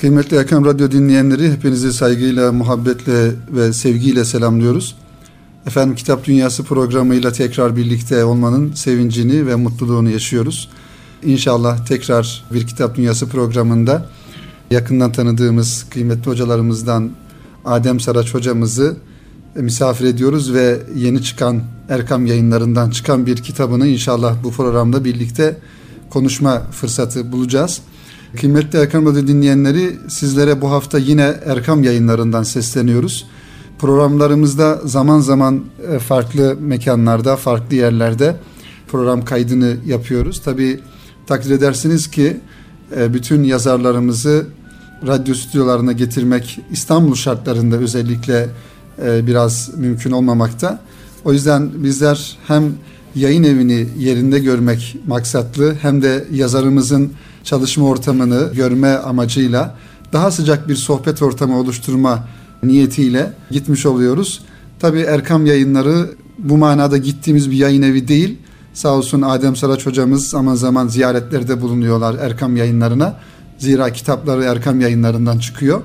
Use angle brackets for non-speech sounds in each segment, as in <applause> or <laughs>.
Kıymetli Erkam Radyo dinleyenleri hepinizi saygıyla, muhabbetle ve sevgiyle selamlıyoruz. Efendim Kitap Dünyası programıyla tekrar birlikte olmanın sevincini ve mutluluğunu yaşıyoruz. İnşallah tekrar bir Kitap Dünyası programında yakından tanıdığımız kıymetli hocalarımızdan Adem Saraç hocamızı misafir ediyoruz ve yeni çıkan Erkam yayınlarından çıkan bir kitabını inşallah bu programda birlikte konuşma fırsatı bulacağız. Kıymetli Erkam Radyo dinleyenleri sizlere bu hafta yine Erkam yayınlarından sesleniyoruz. Programlarımızda zaman zaman e, farklı mekanlarda, farklı yerlerde program kaydını yapıyoruz. Tabi takdir edersiniz ki e, bütün yazarlarımızı radyo stüdyolarına getirmek İstanbul şartlarında özellikle e, biraz mümkün olmamakta. O yüzden bizler hem yayın evini yerinde görmek maksatlı hem de yazarımızın çalışma ortamını görme amacıyla daha sıcak bir sohbet ortamı oluşturma niyetiyle gitmiş oluyoruz. Tabii Erkam yayınları bu manada gittiğimiz bir yayın evi değil. Sağ olsun Adem Saraç hocamız zaman zaman ziyaretlerde bulunuyorlar Erkam yayınlarına. Zira kitapları Erkam yayınlarından çıkıyor.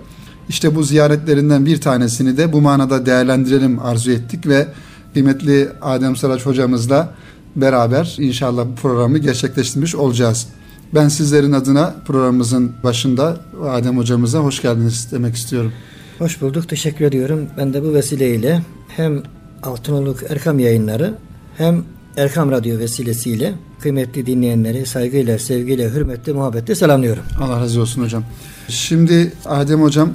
İşte bu ziyaretlerinden bir tanesini de bu manada değerlendirelim arzu ettik ve kıymetli Adem Saraç hocamızla beraber inşallah bu programı gerçekleştirmiş olacağız. Ben sizlerin adına programımızın başında Adem hocamıza hoş geldiniz demek istiyorum. Hoş bulduk. Teşekkür ediyorum. Ben de bu vesileyle hem Altınoluk Erkam yayınları hem Erkam Radyo vesilesiyle kıymetli dinleyenleri saygıyla, sevgiyle, hürmetle, muhabbetle selamlıyorum. Allah razı olsun hocam. Şimdi Adem hocam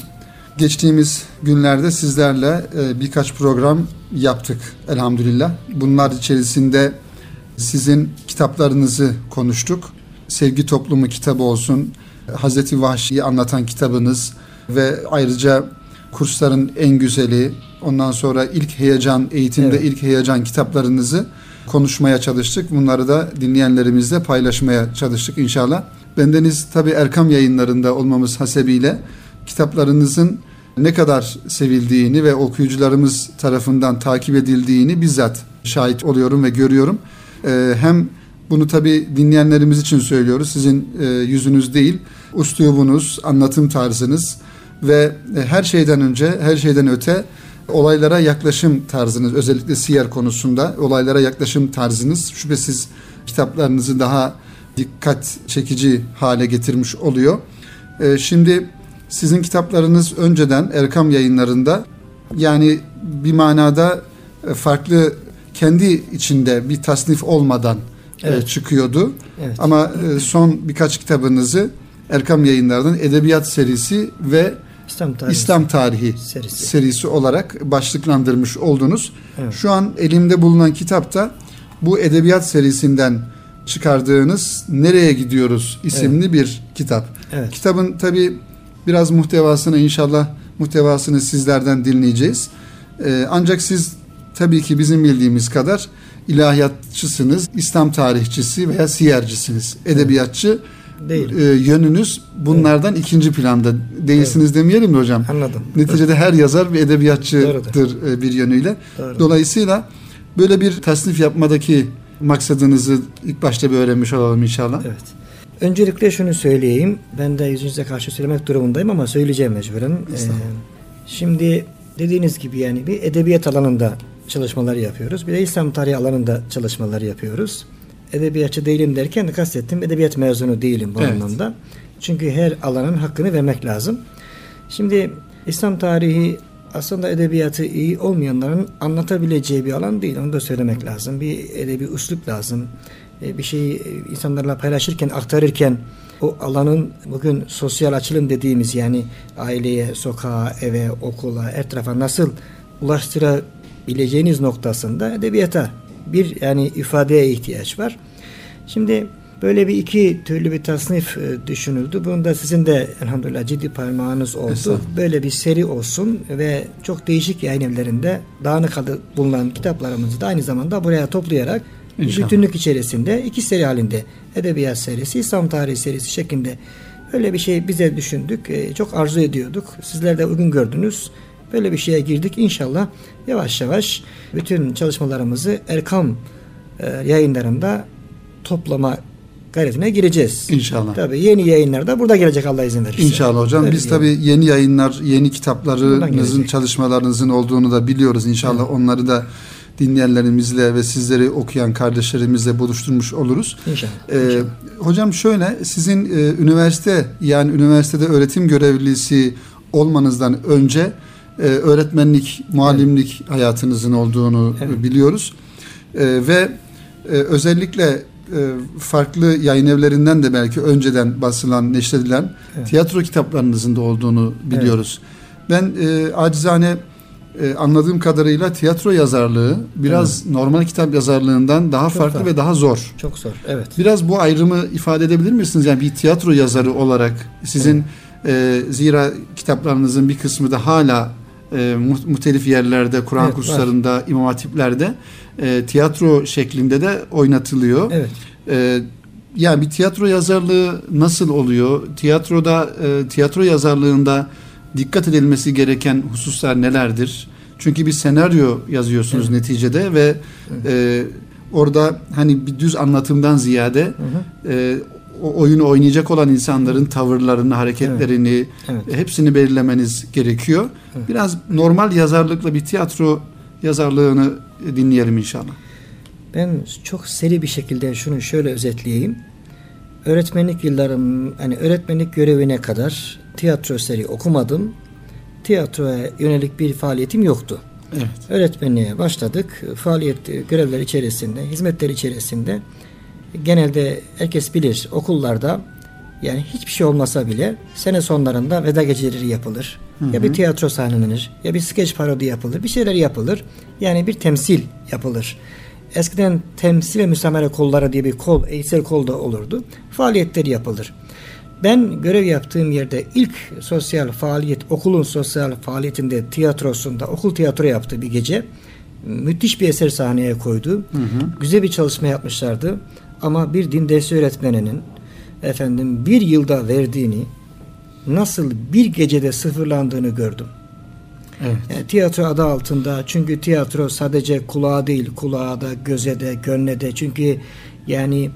geçtiğimiz günlerde sizlerle e, birkaç program yaptık elhamdülillah. Bunlar içerisinde sizin kitaplarınızı konuştuk. Sevgi Toplumu kitabı olsun, Hazreti Vahşi'yi anlatan kitabınız ve ayrıca kursların en güzeli, ondan sonra ilk heyecan, eğitimde evet. ilk heyecan kitaplarınızı konuşmaya çalıştık. Bunları da dinleyenlerimizle paylaşmaya çalıştık inşallah. Bendeniz tabi Erkam yayınlarında olmamız hasebiyle kitaplarınızın ne kadar sevildiğini ve okuyucularımız tarafından takip edildiğini bizzat şahit oluyorum ve görüyorum. Ee, hem bunu tabi dinleyenlerimiz için söylüyoruz. Sizin e, yüzünüz değil, uslubunuz, anlatım tarzınız ve e, her şeyden önce, her şeyden öte olaylara yaklaşım tarzınız, özellikle siyer konusunda olaylara yaklaşım tarzınız şüphesiz kitaplarınızı daha dikkat çekici hale getirmiş oluyor. E, şimdi sizin kitaplarınız önceden Erkam yayınlarında yani bir manada e, farklı kendi içinde bir tasnif olmadan e, evet. çıkıyordu. Evet. Ama e, son birkaç kitabınızı Erkam yayınlarından Edebiyat serisi ve İslam tarihi, İslam tarihi serisi. serisi olarak başlıklandırmış oldunuz. Evet. Şu an elimde bulunan kitapta bu edebiyat serisinden çıkardığınız Nereye Gidiyoruz isimli evet. bir kitap. Evet. Kitabın tabi biraz muhtevasını inşallah muhtevasını sizlerden dinleyeceğiz. Ee, ancak siz tabii ki bizim bildiğimiz kadar ilahiyatçısınız, İslam tarihçisi veya siyercisiniz. Edebiyatçı Değil. E, yönünüz bunlardan evet. ikinci planda değilsiniz evet. demeyelim mi hocam? Anladım. Neticede her yazar bir edebiyatçıdır Doğrudur. E, bir yönüyle. Doğru. Dolayısıyla böyle bir tasnif yapmadaki maksadınızı ilk başta bir öğrenmiş olalım inşallah. Evet. Öncelikle şunu söyleyeyim. Ben de yüzünüze karşı söylemek durumundayım ama söyleyeceğim mecburen. Ee, şimdi dediğiniz gibi yani bir edebiyat alanında çalışmalar yapıyoruz. Bir de İslam tarihi alanında çalışmalar yapıyoruz. Edebiyatçı değilim derken de kastettim edebiyat mezunu değilim bu evet. anlamda. Çünkü her alanın hakkını vermek lazım. Şimdi İslam tarihi aslında edebiyatı iyi olmayanların anlatabileceği bir alan değil. Onu da söylemek lazım. Bir edebi üslup lazım. E, bir şeyi insanlarla paylaşırken, aktarırken o alanın bugün sosyal açılım dediğimiz yani aileye, sokağa, eve, okula, her tarafa nasıl ulaştırabileceğiniz noktasında edebiyata bir yani ifadeye ihtiyaç var. Şimdi böyle bir iki türlü bir tasnif e, düşünüldü. Bunda sizin de elhamdülillah ciddi parmağınız oldu. Böyle bir seri olsun ve çok değişik yayın evlerinde dağınık adı bulunan kitaplarımızı da aynı zamanda buraya toplayarak İnşallah. bütünlük içerisinde iki seri halinde edebiyat serisi, İslam tarihi serisi şeklinde öyle bir şey bize düşündük. E, çok arzu ediyorduk. Sizler de uygun gördünüz. Böyle bir şeye girdik. İnşallah yavaş yavaş bütün çalışmalarımızı Erkam e, yayınlarında toplama gayretine gireceğiz. İnşallah. Tabii yeni yayınlar da burada gelecek Allah izin verirse. İnşallah hocam. Öyle Biz diyelim. tabii yeni yayınlar, yeni kitaplarınızın, çalışmalarınızın olduğunu da biliyoruz. İnşallah onları da dinleyenlerimizle ve sizleri okuyan kardeşlerimizle buluşturmuş oluruz. İnşallah. Ee, İnşallah. hocam şöyle sizin e, üniversite yani üniversitede öğretim görevlisi olmanızdan önce e, öğretmenlik, muallimlik hayatınızın olduğunu Evet. biliyoruz. E, ve e, özellikle e, farklı yayın evlerinden de belki önceden basılan, neşredilen Evet. tiyatro kitaplarınızın da olduğunu biliyoruz. Ben e, acizane e, anladığım kadarıyla tiyatro yazarlığı biraz normal kitap yazarlığından daha Çok farklı farklı. ve daha zor. Çok zor. Evet. Biraz bu ayrımı ifade edebilir misiniz? Yani bir tiyatro yazarı olarak sizin e, zira kitaplarınızın bir kısmı da hala e, mu- muhtelif yerlerde, Kur'an Evet, var. kurslarında, imam hatiplerde e, tiyatro şeklinde de oynatılıyor. Evet. E, yani bir tiyatro yazarlığı nasıl oluyor? Tiyatroda, e, tiyatro yazarlığında dikkat edilmesi gereken hususlar nelerdir? Çünkü bir senaryo yazıyorsunuz Evet. neticede ve e, orada hani bir düz anlatımdan ziyade Hı hı. e, o oyunu oynayacak olan insanların tavırlarını, hareketlerini Evet. hepsini belirlemeniz gerekiyor. Evet. Biraz normal yazarlıkla bir tiyatro yazarlığını dinleyelim inşallah. Ben çok seri bir şekilde şunu şöyle özetleyeyim. Öğretmenlik yıllarım, hani öğretmenlik görevine kadar tiyatro seri okumadım. Tiyatroya yönelik bir faaliyetim yoktu. Evet. Öğretmenliğe başladık. Faaliyet görevler içerisinde, hizmetler içerisinde genelde herkes bilir okullarda yani hiçbir şey olmasa bile sene sonlarında veda geceleri yapılır. Ya bir tiyatro sahnelenir, ya bir skeç parodi yapılır, bir şeyler yapılır. Yani bir temsil yapılır. Eskiden temsil ve müsamere kolları diye bir kol, eğitsel kol da olurdu. Faaliyetler yapılır. Ben görev yaptığım yerde ilk sosyal faaliyet, okulun sosyal faaliyetinde, tiyatrosunda, okul tiyatro yaptı bir gece. Müthiş bir eser sahneye koydu. Güzel bir çalışma yapmışlardı. Ama bir din dersi öğretmeninin efendim bir yılda verdiğini nasıl bir gecede sıfırlandığını gördüm. Evet. Yani tiyatro adı altında çünkü tiyatro sadece kulağa değil kulağa da göze de gönle de çünkü yani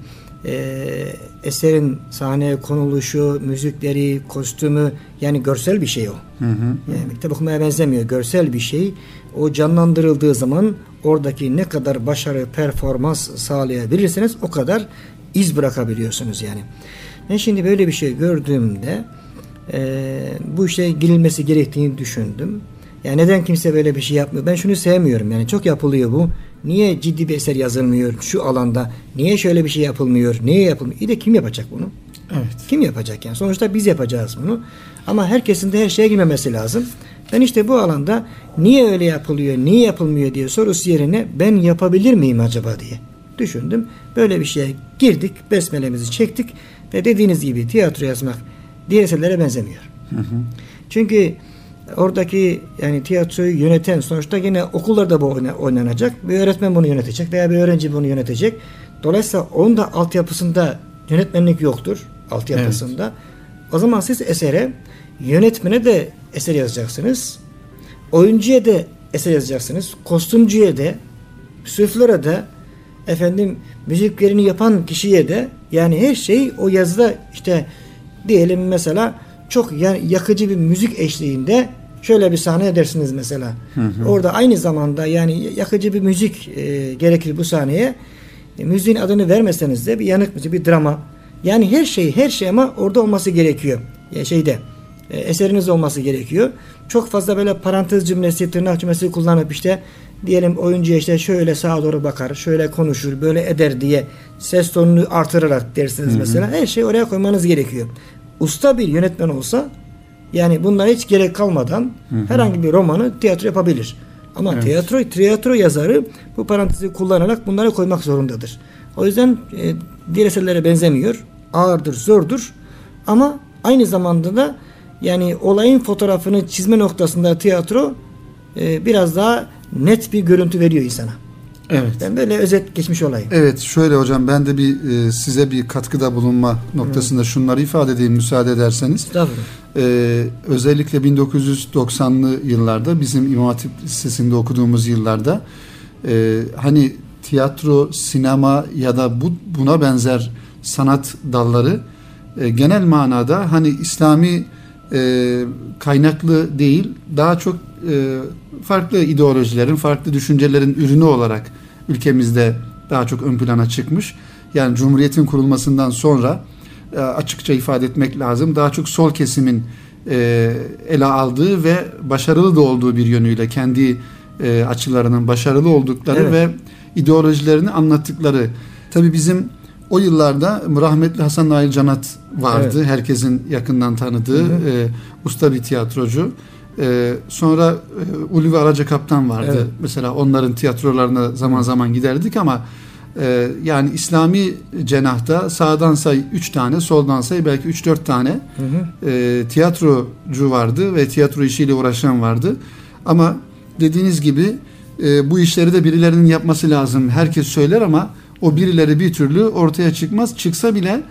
e, eserin sahneye konuluşu, müzikleri, kostümü yani görsel bir şey o. Hı hı. Yani kitap okumaya benzemiyor. Görsel bir şey. O canlandırıldığı zaman oradaki ne kadar başarı, performans sağlayabilirseniz o kadar iz bırakabiliyorsunuz yani. Ben şimdi böyle bir şey gördüğümde e, bu işe girilmesi gerektiğini düşündüm. Yani neden kimse böyle bir şey yapmıyor? Ben şunu sevmiyorum yani çok yapılıyor bu. Niye ciddi bir eser yazılmıyor şu alanda? Niye şöyle bir şey yapılmıyor? Niye yapılmıyor? İyi de kim yapacak bunu? Evet. Kim yapacak yani? Sonuçta biz yapacağız bunu. Ama herkesin de her şeye girmemesi lazım. Ben işte bu alanda niye öyle yapılıyor, niye yapılmıyor diye sorusu yerine ben yapabilir miyim acaba diye düşündüm. Böyle bir şeye girdik, besmelemizi çektik ve dediğiniz gibi tiyatro yazmak diğer eserlere benzemiyor. Hı hı. Çünkü oradaki yani tiyatroyu yöneten sonuçta yine okullarda bu oyna- oynanacak. Bir öğretmen bunu yönetecek veya bir öğrenci bunu yönetecek. Dolayısıyla onun da altyapısında yönetmenlik yoktur altyapısında. O zaman siz esere yönetmene de eser yazacaksınız. Oyuncuya da eser yazacaksınız. Kostümcüye de süflöre de efendim müziklerini yapan kişiye de yani her şey o yazıda işte diyelim mesela çok ya- yakıcı bir müzik eşliğinde şöyle bir sahne edersiniz mesela. Orada aynı zamanda yani yakıcı bir müzik e, gerekir bu sahneye. E, müziğin adını vermeseniz de bir yanık müzik, bir drama. Yani her şey, her şey ama orada olması gerekiyor. Ya şeyde e, eseriniz olması gerekiyor. Çok fazla böyle parantez cümlesi, tırnak cümlesi kullanıp işte diyelim oyuncuya işte şöyle sağa doğru bakar, şöyle konuşur, böyle eder diye ses tonunu artırarak dersiniz mesela. Her şeyi oraya koymanız gerekiyor. Usta bir yönetmen olsa yani bunlara hiç gerek kalmadan herhangi bir romanı tiyatro yapabilir. Ama Evet. tiyatro tiyatro yazarı bu parantezi kullanarak bunları koymak zorundadır. O yüzden e, diğer eserlere benzemiyor. Ağırdır, zordur. Ama aynı zamanda da yani olayın fotoğrafını çizme noktasında tiyatro e, biraz daha net bir görüntü veriyor insana. Evet. Ben böyle özet geçmiş olayım. Evet şöyle hocam ben de bir e, size bir katkıda bulunma noktasında şunları ifade edeyim müsaade ederseniz. Estağfurullah. Ee, özellikle 1990'lı yıllarda bizim İmam Hatip Lisesi'nde okuduğumuz yıllarda e, hani tiyatro, sinema ya da bu buna benzer sanat dalları e, genel manada hani İslami e, kaynaklı değil daha çok e, farklı ideolojilerin, farklı düşüncelerin ürünü olarak ülkemizde daha çok ön plana çıkmış. Yani Cumhuriyet'in kurulmasından sonra e, açıkça ifade etmek lazım. Daha çok sol kesimin e, ele aldığı ve başarılı da olduğu bir yönüyle kendi e, açılarının başarılı oldukları evet. ve ideolojilerini anlattıkları. Tabii bizim o yıllarda rahmetli Hasan Nail Canat vardı. Evet. Herkesin yakından tanıdığı hı hı. E, usta bir tiyatrocu. E, sonra e, Ulvi Araca Kaptan vardı. Evet. Mesela onların tiyatrolarına zaman zaman giderdik ama e, yani İslami cenahta sağdan say 3 tane, soldan say belki 3-4 tane hı hı. E, tiyatrocu vardı ve tiyatro işiyle uğraşan vardı. Ama dediğiniz gibi e, bu işleri de birilerinin yapması lazım. Herkes söyler ama o birileri bir türlü ortaya çıkmaz. Çıksa bile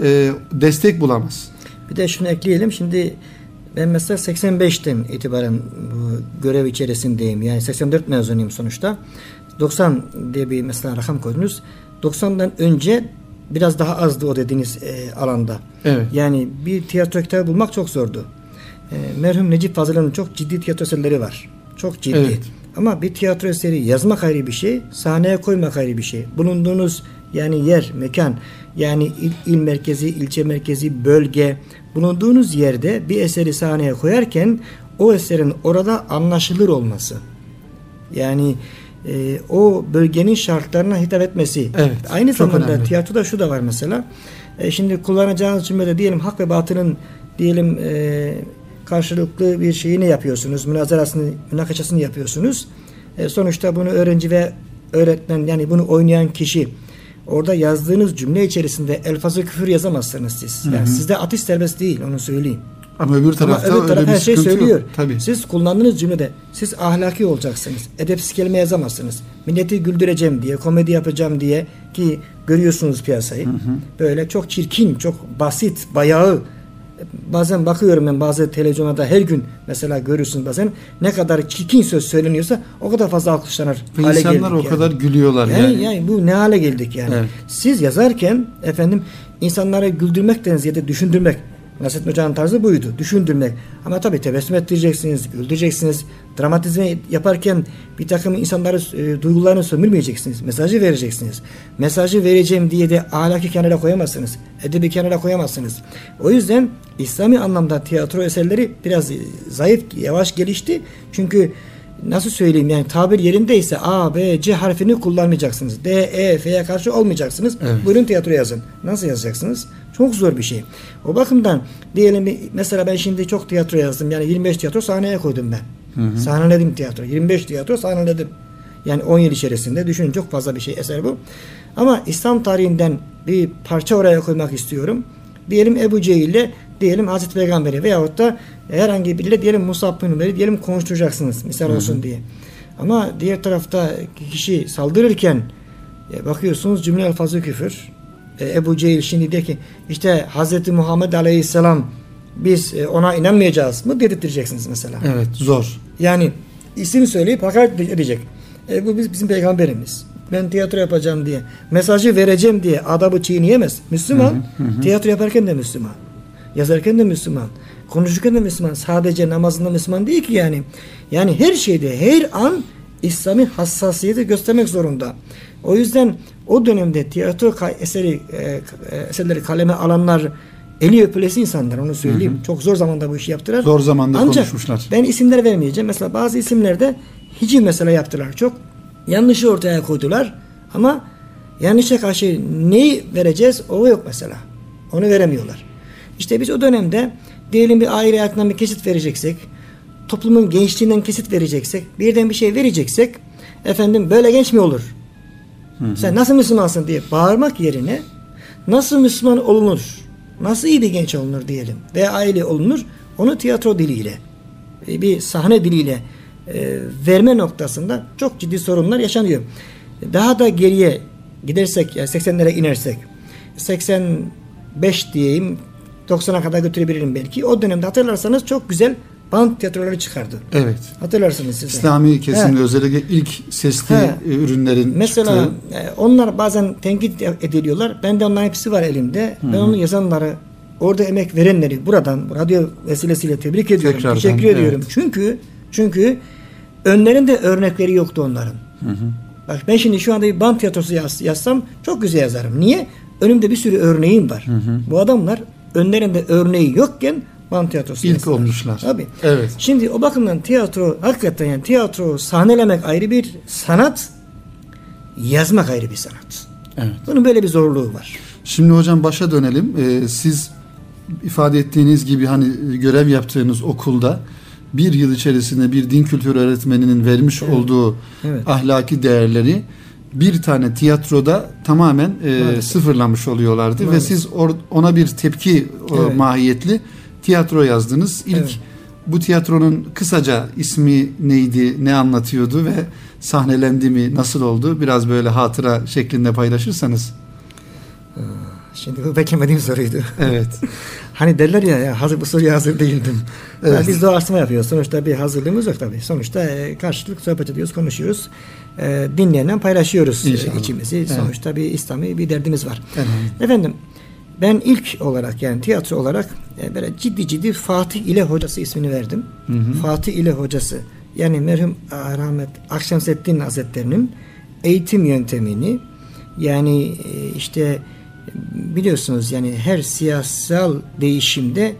e, destek bulamaz. Bir de şunu ekleyelim. Şimdi ben mesela 85'ten itibaren bu görev içerisindeyim. Yani 84 mezunuyum sonuçta. 90 diye bir mesela rakam koydunuz. 90'dan önce biraz daha azdı o dediğiniz e, alanda. Evet. Yani bir tiyatro kitabı bulmak çok zordu. E, merhum Necip Fazıl'ın çok ciddi tiyatro eserleri var. Çok ciddi. Evet. Ama bir tiyatro eseri yazmak ayrı bir şey, sahneye koymak ayrı bir şey. Bulunduğunuz yani yer, mekan, yani il, il merkezi, ilçe merkezi, bölge, bulunduğunuz yerde bir eseri sahneye koyarken o eserin orada anlaşılır olması. Yani e, o bölgenin şartlarına hitap etmesi. Evet, Aynı zamanda önemli. tiyatroda şu da var mesela. E, şimdi kullanacağınız cümlede diyelim hak ve batının diyelim e, karşılıklı bir şeyini yapıyorsunuz. Münazarasını, münakaşasını yapıyorsunuz. E, sonuçta bunu öğrenci ve öğretmen yani bunu oynayan kişi orada yazdığınız cümle içerisinde elfazı küfür yazamazsınız siz. Yani hı hı. sizde ateş serbest değil onu söyleyeyim. Ama öbür tarafta Ama öbür taraf her şey söylüyor. Yok. Tabii. Siz kullandığınız cümlede siz ahlaki olacaksınız. Edepsiz kelime yazamazsınız. Milleti güldüreceğim diye, komedi yapacağım diye ki görüyorsunuz piyasayı. Hı hı. Böyle çok çirkin, çok basit, bayağı bazen bakıyorum ben bazı televizyonlarda her gün mesela görürsünüz bazen ne kadar çirkin söz söyleniyorsa o kadar fazla alkışlanır. Ve hale insanlar o yani. kadar gülüyorlar yani, yani. Yani bu ne hale geldik yani. Evet. Siz yazarken efendim insanları güldürmekten ziyade düşündürmek Nasrettin Hoca'nın tarzı buydu. Düşündürmek. Ama tabii tebessüm ettireceksiniz, güldüreceksiniz. Dramatizme yaparken bir takım insanları e, duygularını sömürmeyeceksiniz. Mesajı vereceksiniz. Mesajı vereceğim diye de ahlaki kenara koyamazsınız. Edebi kenara koyamazsınız. O yüzden İslami anlamda tiyatro eserleri biraz zayıf, yavaş gelişti. Çünkü nasıl söyleyeyim yani tabir yerindeyse A, B, C harfini kullanmayacaksınız. D, E, F'ye karşı olmayacaksınız. Evet. Buyurun tiyatro yazın. Nasıl yazacaksınız? Çok zor bir şey. O bakımdan diyelim mesela ben şimdi çok tiyatro yazdım. Yani 25 tiyatro sahneye koydum ben. Hı hı. Sahneledim tiyatro. 25 tiyatro sahneledim. Yani 10 yıl içerisinde düşünün çok fazla bir şey eser bu. Ama İslam tarihinden bir parça oraya koymak istiyorum. Diyelim Ebu Cehil'le diyelim Hazreti Peygamber'i veyahut da herhangi biriyle diyelim Musab bin Umer'i diyelim konuşturacaksınız misal Hı-hı. olsun diye. Ama diğer tarafta kişi saldırırken e, bakıyorsunuz cümle alfazı küfür. E, Ebu Cehil şimdi diyor ki işte Hazreti Muhammed Aleyhisselam biz e, ona inanmayacağız mı dedirteceksiniz mesela. Evet zor. Yani isim söyleyip hakaret edecek. E, bu bizim peygamberimiz. Ben tiyatro yapacağım diye, mesajı vereceğim diye adabı çiğneyemez. Müslüman, hı hı hı. tiyatro yaparken de Müslüman. Yazarken de Müslüman. Konuşurken de Müslüman. Sadece namazında Müslüman değil ki yani. Yani her şeyde, her an İslami hassasiyeti göstermek zorunda. O yüzden o dönemde tiyatro eseri e, e, eserleri kaleme alanlar eli öpülesi insanlar onu söyleyeyim. Hı hı. Çok zor zamanda bu işi yaptılar. Zor zamanda Ancak konuşmuşlar. ben isimler vermeyeceğim. Mesela bazı isimlerde hici mesela yaptılar çok. Yanlışı ortaya koydular ama yanlışa karşı neyi vereceğiz o yok mesela. Onu veremiyorlar. İşte biz o dönemde diyelim bir aile hayatından bir kesit vereceksek, toplumun gençliğinden kesit vereceksek, birden bir şey vereceksek, efendim böyle genç mi olur? Hı hı. Sen nasıl Müslümansın diye bağırmak yerine nasıl Müslüman olunur? Nasıl iyi bir genç olunur diyelim veya aile olunur? Onu tiyatro diliyle, bir sahne diliyle e, verme noktasında çok ciddi sorunlar yaşanıyor. Daha da geriye gidersek, yani 80'lere inersek, 85 diyeyim 90'a kadar götürebilirim belki. O dönemde hatırlarsanız çok güzel band tiyatroları çıkardı. Evet. Hatırlarsınız siz. İslami kesimde He. özellikle ilk sesli He. e, ürünlerin Mesela çıktığı. e, onlar bazen tenkit ediliyorlar. Ben de onların hepsi var elimde. Ben onu yazanları, orada emek verenleri buradan radyo vesilesiyle tebrik ediyorum. Tekrardan, teşekkür ediyorum. evet. Çünkü çünkü önlerinde örnekleri yoktu onların. Bak ben şimdi şu anda bir band tiyatrosu yaz, yazsam çok güzel yazarım. Niye? Önümde bir sürü örneğim var. Bu adamlar önlerinde örneği yokken band tiyatrosu İlk yazdılar. olmuşlar. Tabii. Evet. Şimdi o bakımdan tiyatro hakikaten yani tiyatro sahnelemek ayrı bir sanat, yazmak ayrı bir sanat. Evet. Bunun böyle bir zorluğu var. Şimdi hocam başa dönelim. Ee, siz ifade ettiğiniz gibi hani görev yaptığınız okulda bir yıl içerisinde bir din kültürü öğretmeninin vermiş Evet. olduğu Evet. ahlaki değerleri bir tane tiyatroda tamamen e, Maalesef. sıfırlamış oluyorlardı ve Maalesef. siz or- ona bir tepki o, Evet. mahiyetli tiyatro yazdınız. İlk Evet. bu tiyatronun kısaca ismi neydi, ne anlatıyordu ve sahnelendi mi, nasıl oldu? Biraz böyle hatıra şeklinde paylaşırsanız. Şimdi bu beklemediğim soruydu. Evet. <laughs> hani derler ya, ya hazır bu soruya hazır değildim. Evet. Ya biz doğaçlama yapıyoruz. Sonuçta bir hazırlığımız yok tabii. Sonuçta e, karşılıklı sohbet ediyoruz, konuşuyoruz. E, dinleyenle paylaşıyoruz e, İnşallah. içimizi. Evet. Sonuçta bir İslami bir derdimiz var. Elhamdülillah. Efendim ben ilk olarak yani tiyatro olarak e, böyle ciddi ciddi Fatih ile hocası ismini verdim. Hı hı. Fatih ile hocası yani merhum ah, rahmet Akşemseddin Hazretleri'nin eğitim yöntemini yani e, işte biliyorsunuz yani her siyasal değişimde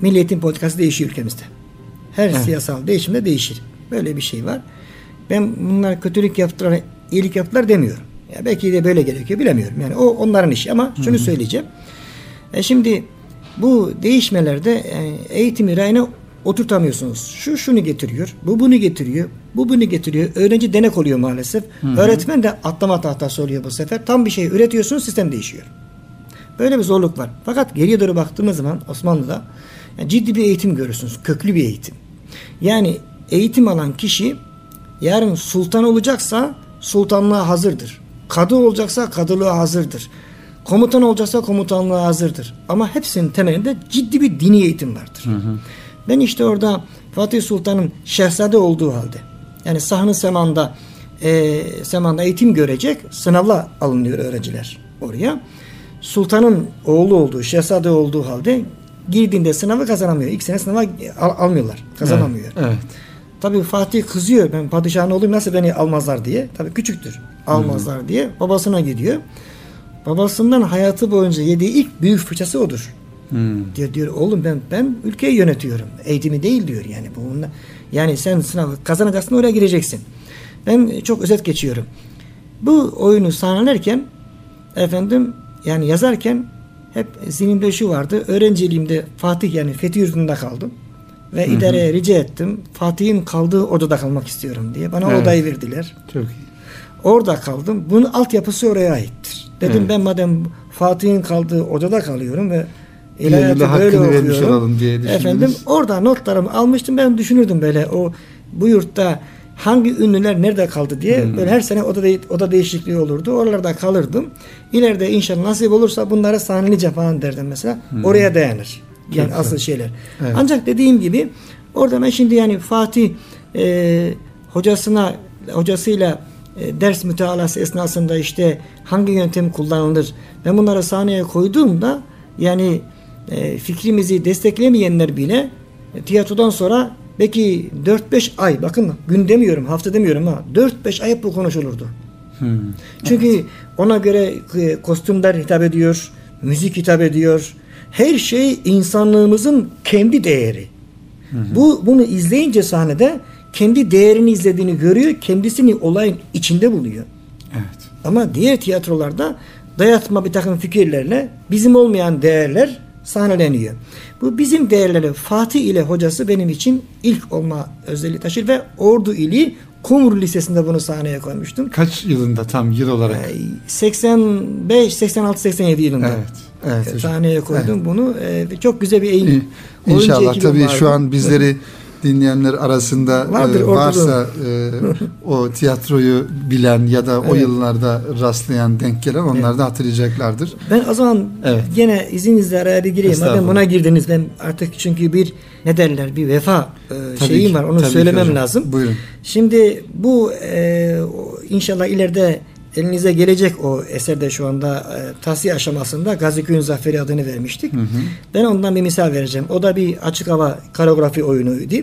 Milli Eğitim Politikası değişiyor ülkemizde. Her Evet. siyasal değişimde değişir. Böyle bir şey var. Ben bunlar kötülük yaptılar, iyilik yaptılar demiyorum. Ya belki de böyle gerekiyor bilemiyorum. Yani o onların işi ama şunu söyleyeceğim. E şimdi bu değişmelerde e, eğitimi rayına oturtamıyorsunuz. Şu şunu getiriyor, bu bunu getiriyor, bu bunu getiriyor. Öğrenci denek oluyor maalesef. Öğretmen de atlama tahtası oluyor bu sefer. Tam bir şey üretiyorsunuz, sistem değişiyor. Böyle bir zorluk var. Fakat geriye doğru baktığımız zaman Osmanlı'da yani ciddi bir eğitim görürsünüz. Köklü bir eğitim. Yani eğitim alan kişi yarın sultan olacaksa sultanlığa hazırdır. Kadı olacaksa kadılığa hazırdır. Komutan olacaksa komutanlığa hazırdır. Ama hepsinin temelinde ciddi bir dini eğitim vardır. Ben işte orada Fatih Sultan'ın şehzade olduğu halde yani sahne semanda e, semanda eğitim görecek sınavla alınıyor öğrenciler oraya. Sultanın oğlu olduğu, şehzade olduğu halde girdiğinde sınavı kazanamıyor. İlk sene sınava al- almıyorlar. Kazanamıyor. Evet. evet. Tabii Fatih kızıyor. Ben padişahın oğluyum nasıl beni almazlar diye. Tabii küçüktür. Almazlar diye babasına gidiyor. Babasından hayatı boyunca yediği ilk büyük fırçası odur. Hmm. Diyor diyor oğlum ben ben ülkeyi yönetiyorum. Eğitimi değil diyor yani bununla. Yani sen sınavı kazanacaksın oraya gireceksin. Ben çok özet geçiyorum. Bu oyunu sahnelerken efendim yani yazarken hep zihnimde şu vardı. Öğrenciliğimde Fatih yani Fethi Yurdu'nda kaldım. Ve idareye rica ettim. Fatih'in kaldığı odada kalmak istiyorum diye. Bana Evet. odayı verdiler. Çok iyi. Orada kaldım. Bunun altyapısı oraya aittir. Dedim Evet. ben madem Fatih'in kaldığı odada kalıyorum ve ilahiyatı böyle okuyorum. diye. Efendim orada notlarımı almıştım. Ben düşünürdüm böyle o bu yurtta hangi ünlüler nerede kaldı diye Hmm. böyle her sene oda, de- oda değişikliği olurdu. Oralarda kalırdım. İleride inşallah nasip olursa bunları sahneleyeceğim falan derdim mesela. Oraya dayanır. Yani Hmm. Çok asıl şeyler. Evet. Ancak dediğim gibi orada ben şimdi yani Fatih e, hocasına hocasıyla e, ders mütealası esnasında işte hangi yöntem kullanılır ben bunları sahneye koyduğumda yani e, fikrimizi desteklemeyenler bile e, tiyatrodan sonra belki 4-5 ay bakın gün demiyorum hafta demiyorum ha 4-5 ay bu konuşulurdu. Hmm. Çünkü ona göre e, kostümler hitap ediyor, müzik hitap ediyor. Her şey insanlığımızın kendi değeri. Bu bunu izleyince sahnede kendi değerini izlediğini görüyor, kendisini olayın içinde buluyor. Evet. Ama diğer tiyatrolarda dayatma bir takım fikirlerle bizim olmayan değerler sahneleniyor. Bu bizim değerleri Fatih ile hocası benim için ilk olma özelliği taşır ve Ordu ili Kumru Lisesi'nde bunu sahneye koymuştum. Kaç yılında tam yıl olarak? Ee, 85, 86, 87 yılında. Evet. Evet hocam. Sahneye koydum bunu. Ee, çok güzel bir oyuncu İnşallah tabii vardı. şu an bizleri dinleyenler arasında Vardır, e, varsa e, o tiyatroyu bilen ya da o Evet. yıllarda rastlayan denk gelen onlar da hatırlayacaklardır. Ben o zaman Evet. gene izninizle araya bir gireyim. Madem buna girdiniz ben artık çünkü bir ne derler bir vefa e, Tabii şeyim ki, var onu söylemem lazım. Buyurun. Şimdi bu e, o- inşallah ileride elinize gelecek o eserde şu anda e, tahsiye aşamasında Gaziköy'ün Zaferi adını vermiştik. Ben ondan bir misal vereceğim. O da bir açık hava koreografi oyunuydu.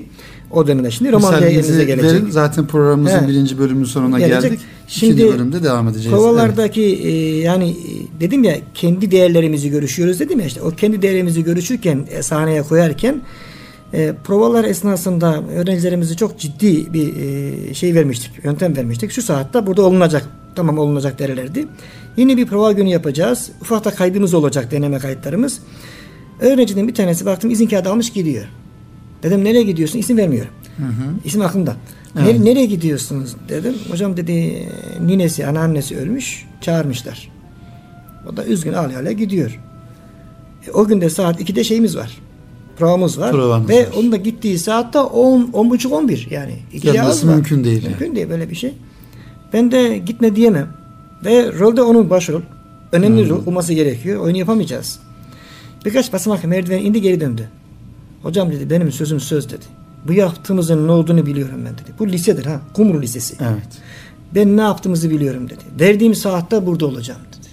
O dönemde. Şimdi roman elinize gelecek. verin. Zaten programımızın He. birinci bölümünün sonuna Gelecek. geldik. Şimdi İkinci bölümde devam edeceğiz. Kovalardaki e, yani e, dedim ya kendi değerlerimizi görüşüyoruz dedim ya işte o kendi değerlerimizi görüşürken e, sahneye koyarken e, provalar esnasında öğrencilerimize çok ciddi bir e, şey vermiştik, yöntem vermiştik. Şu saatte burada olunacak, tamam olunacak derlerdi. Yeni bir prova günü yapacağız. Ufak da kaydımız olacak, deneme kayıtlarımız. Öğrencinin bir tanesi baktım izin kağıdı almış gidiyor. Dedim nereye gidiyorsun? İsim vermiyorum. İsim aklımda. Evet. "Nere- nereye gidiyorsunuz dedim. Hocam dedi ninesi, anneannesi ölmüş. Çağırmışlar. O da üzgün ağlaya gidiyor. E, o gün de saat 2'de şeyimiz var. Provamız var. Provanız Ve var. onun da gittiği saatte 10 10.30 11 yani. Gelmesi az var. mümkün değil yani. Mümkün değil böyle bir şey. Ben de gitme diyemem. Ve rolde onun başrol. Önemli Hmm. rol olması gerekiyor. Oyunu yapamayacağız. Birkaç basamak merdiven indi geri döndü. Hocam dedi benim sözüm söz dedi. Bu yaptığımızın ne olduğunu biliyorum ben dedi. Bu lisedir ha. Kumru Lisesi. Evet. Ben ne yaptığımızı biliyorum dedi. Verdiğim saatte burada olacağım dedi.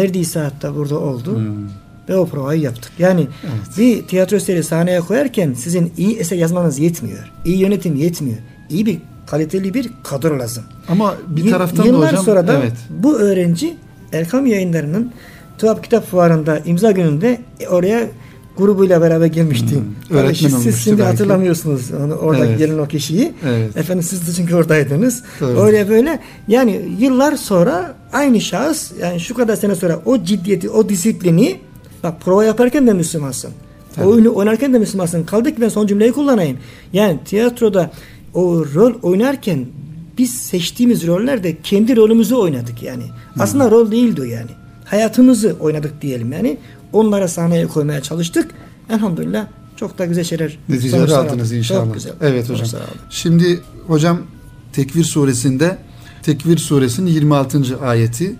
Verdiği saatte burada oldu. Hmm. Ve o provayı yaptık. Yani Evet. bir tiyatro eseri sahneye koyarken sizin iyi eser yazmanız yetmiyor. İyi yönetim yetmiyor. İyi bir kaliteli bir kadro lazım. Ama bir taraftan da Yıllar hocam sonra da evet. bu öğrenci Erkam Yayınları'nın Tuhaf Kitap Fuarı'nda imza gününde oraya grubuyla beraber gelmişti. Hmm, öğretmen siz olmuştu şimdi belki. hatırlamıyorsunuz onu, orada Evet. gelen o kişiyi. Evet. Efendim siz de çünkü oradaydınız. Doğru. Öyle böyle yani yıllar sonra aynı şahıs yani şu kadar sene sonra o ciddiyeti, o disiplini bak prova yaparken de Müslümansın. Tabii. Oyunu oynarken de Müslümansın. Kaldı ki ben son cümleyi kullanayım. Yani tiyatroda o rol oynarken biz seçtiğimiz rollerde kendi rolümüzü oynadık yani. Aslında rol değildi o yani. Hayatımızı oynadık diyelim yani. Onlara sahneye koymaya çalıştık. Elhamdülillah çok da güzel şeyler Neticeler sonuçlar aldınız inşallah. Çok güzel. Evet hocam. Şimdi hocam Tekvir suresinde Tekvir suresinin 26. ayeti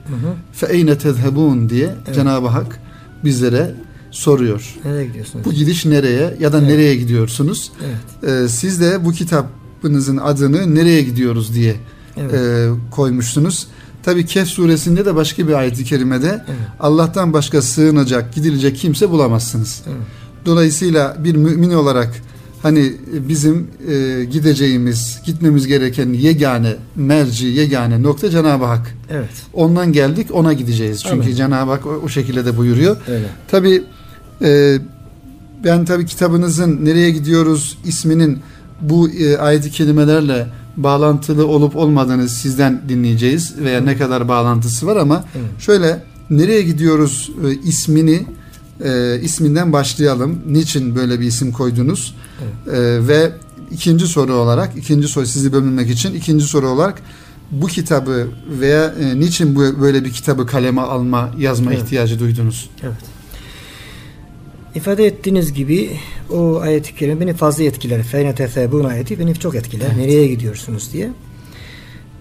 fe eyne tezhebun diye Cenab-ı Hak bizlere soruyor. Nereye gidiyorsunuz? Bu gidiş nereye ya da nereye gidiyorsunuz? Evet. Ee, siz de bu kitabınızın adını nereye gidiyoruz diye Evet. e, koymuşsunuz. Tabi Kehf suresinde de başka bir ayet-i kerimede Evet. Allah'tan başka sığınacak, gidilecek kimse bulamazsınız. Evet. Dolayısıyla bir mümin olarak hani bizim e, gideceğimiz, gitmemiz gereken yegane merci, yegane nokta Cenab-ı Hak. Evet. Ondan geldik, ona gideceğiz. Çünkü Amin. Cenab-ı Hak o, o şekilde de buyuruyor. Öyle. Tabi e, ben tabi kitabınızın nereye gidiyoruz isminin bu e, ayet-i kelimelerle bağlantılı olup olmadığını sizden dinleyeceğiz veya ne kadar bağlantısı var ama Evet. şöyle nereye gidiyoruz e, ismini e, isminden başlayalım. Niçin böyle bir isim koydunuz? E, ve ikinci soru olarak ikinci soru sizi bölmemek için ikinci soru olarak bu kitabı veya e, niçin bu böyle bir kitabı kaleme alma yazma Evet. ihtiyacı duydunuz? Evet. İfade ettiğiniz gibi o ayet-i kerime beni fazla etkiler. Feyne tefebun ayeti beni çok etkiler. Evet. Nereye gidiyorsunuz diye.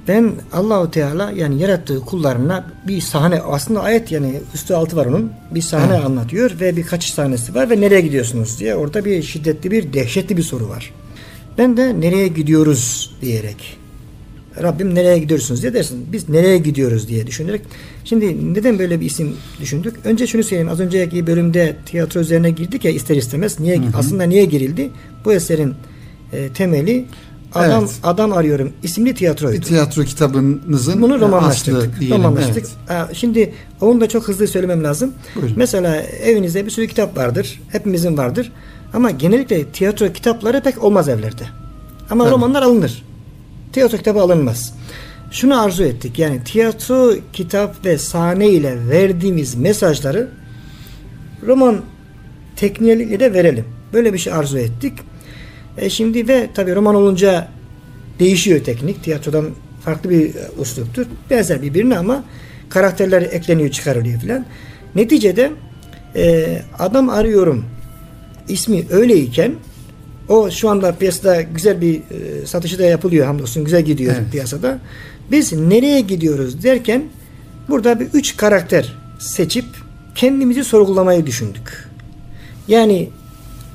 Ben Allahu Teala yani yarattığı kullarına bir sahne aslında ayet yani üstü altı var onun. Bir sahne Evet. anlatıyor ve birkaç sahnesi var ve nereye gidiyorsunuz diye orada bir şiddetli bir dehşetli bir soru var. Ben de nereye gidiyoruz diyerek Rabbim nereye gidiyorsunuz diye dersin. Biz nereye gidiyoruz diye düşünerek. Şimdi neden böyle bir isim düşündük? Önce şunu söyleyeyim. Az önceki bölümde tiyatro üzerine girdik ya ister istemez. Niye aslında niye girildi? Bu eserin e, temeli adam Evet. adam arıyorum isimli tiyatroydu. tiyatro kitabınızın Bunu romanlaştırdık. diyelim. romanlaştık. Evet. Şimdi onu da çok hızlı söylemem lazım. Buyurun. Mesela evinizde bir sürü kitap vardır. Hepimizin vardır. Ama genellikle tiyatro kitapları pek olmaz evlerde. Ama Tabii. romanlar alınır. Tiyatro kitabı alınmaz. Şunu arzu ettik. Yani tiyatro, kitap ve sahne ile verdiğimiz mesajları roman tekniğiyle de verelim. Böyle bir şey arzu ettik. E şimdi ve tabi roman olunca değişiyor teknik. Tiyatrodan farklı bir e, üsluptur. Benzer birbirine ama karakterler ekleniyor, çıkarılıyor filan. Neticede e, adam arıyorum ismi öyleyken O şu anda piyasada güzel bir e, satışı da yapılıyor hamdolsun güzel gidiyor Evet. piyasada. Biz nereye gidiyoruz derken burada bir üç karakter seçip kendimizi sorgulamayı düşündük. Yani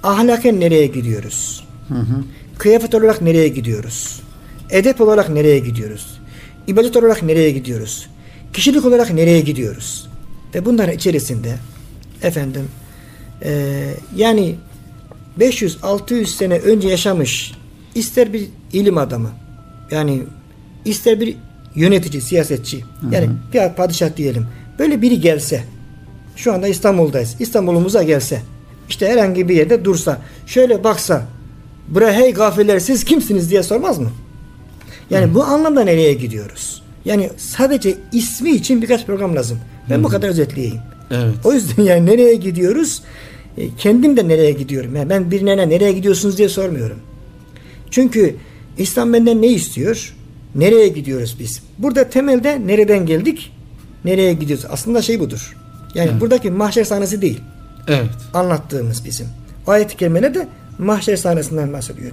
ahlaken nereye gidiyoruz? Hı hı. Kıyafet olarak nereye gidiyoruz? Edep olarak nereye gidiyoruz? İbadet olarak nereye gidiyoruz? Kişilik olarak nereye gidiyoruz? Ve bunların içerisinde efendim eee, yani 500-600 sene önce yaşamış ister bir ilim adamı yani ister bir yönetici, siyasetçi yani bir padişah diyelim böyle biri gelse şu anda İstanbul'dayız. İstanbul'umuza gelse işte herhangi bir yerde dursa şöyle baksa buraya hey gafirler siz kimsiniz diye sormaz mı? Yani bu anlamda nereye gidiyoruz? Yani sadece ismi için birkaç program lazım. Ben bu kadar özetleyeyim. Evet. O yüzden <laughs> yani nereye gidiyoruz? E, kendim de nereye gidiyorum? Yani ben birine nereye gidiyorsunuz diye sormuyorum. Çünkü İslam benden ne istiyor? Nereye gidiyoruz biz? Burada temelde nereden geldik? Nereye gidiyoruz? Aslında şey budur. Yani Evet. buradaki mahşer sahnesi değil. Evet. Anlattığımız bizim. Ayet-i kerimeler de mahşer sahnesinden bahsediyor.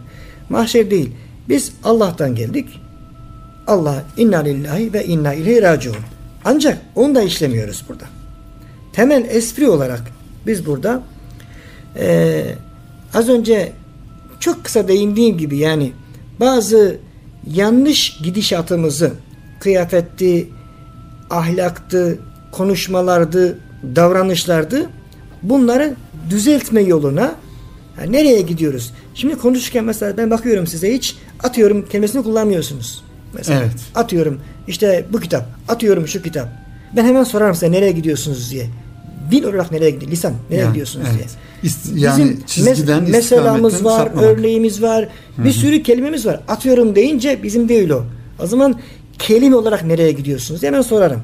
Mahşer değil. Biz Allah'tan geldik. Allah inna lillahi ve inna ileyhi raciun. Ancak onu da işlemiyoruz burada. Temel espri olarak biz burada eee, az önce çok kısa değindiğim gibi yani bazı yanlış gidişatımızı kıyafetti, ahlaktı, konuşmalardı, davranışlardı bunları düzeltme yoluna ha, nereye gidiyoruz? Şimdi konuşurken mesela ben bakıyorum size hiç atıyorum kelimesini kullanmıyorsunuz. Mesela Evet. atıyorum işte bu kitap, atıyorum şu kitap. Ben hemen sorarım size nereye gidiyorsunuz diye. Dil olarak nereye gidiyor? Lisan nereye Yani, gidiyorsunuz evet. diye. İst- yani Bizim çizgiden, mes- meselamız var, sapmamak. örneğimiz var, bir sürü kelimemiz var. Atıyorum deyince bizim değil o. O zaman kelime olarak nereye gidiyorsunuz? Hemen sorarım.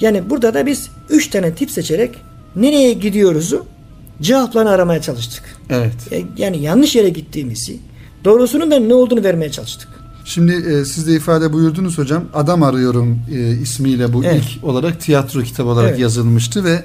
Yani burada da biz üç tane tip seçerek nereye gidiyoruzu cevaplarını aramaya çalıştık. Evet. E, Yani yanlış yere gittiğimizi, doğrusunun da ne olduğunu vermeye çalıştık. Şimdi e, siz de ifade buyurdunuz hocam. Adam Arıyorum e, ismiyle bu Evet. ilk olarak tiyatro kitabı olarak Evet. yazılmıştı ve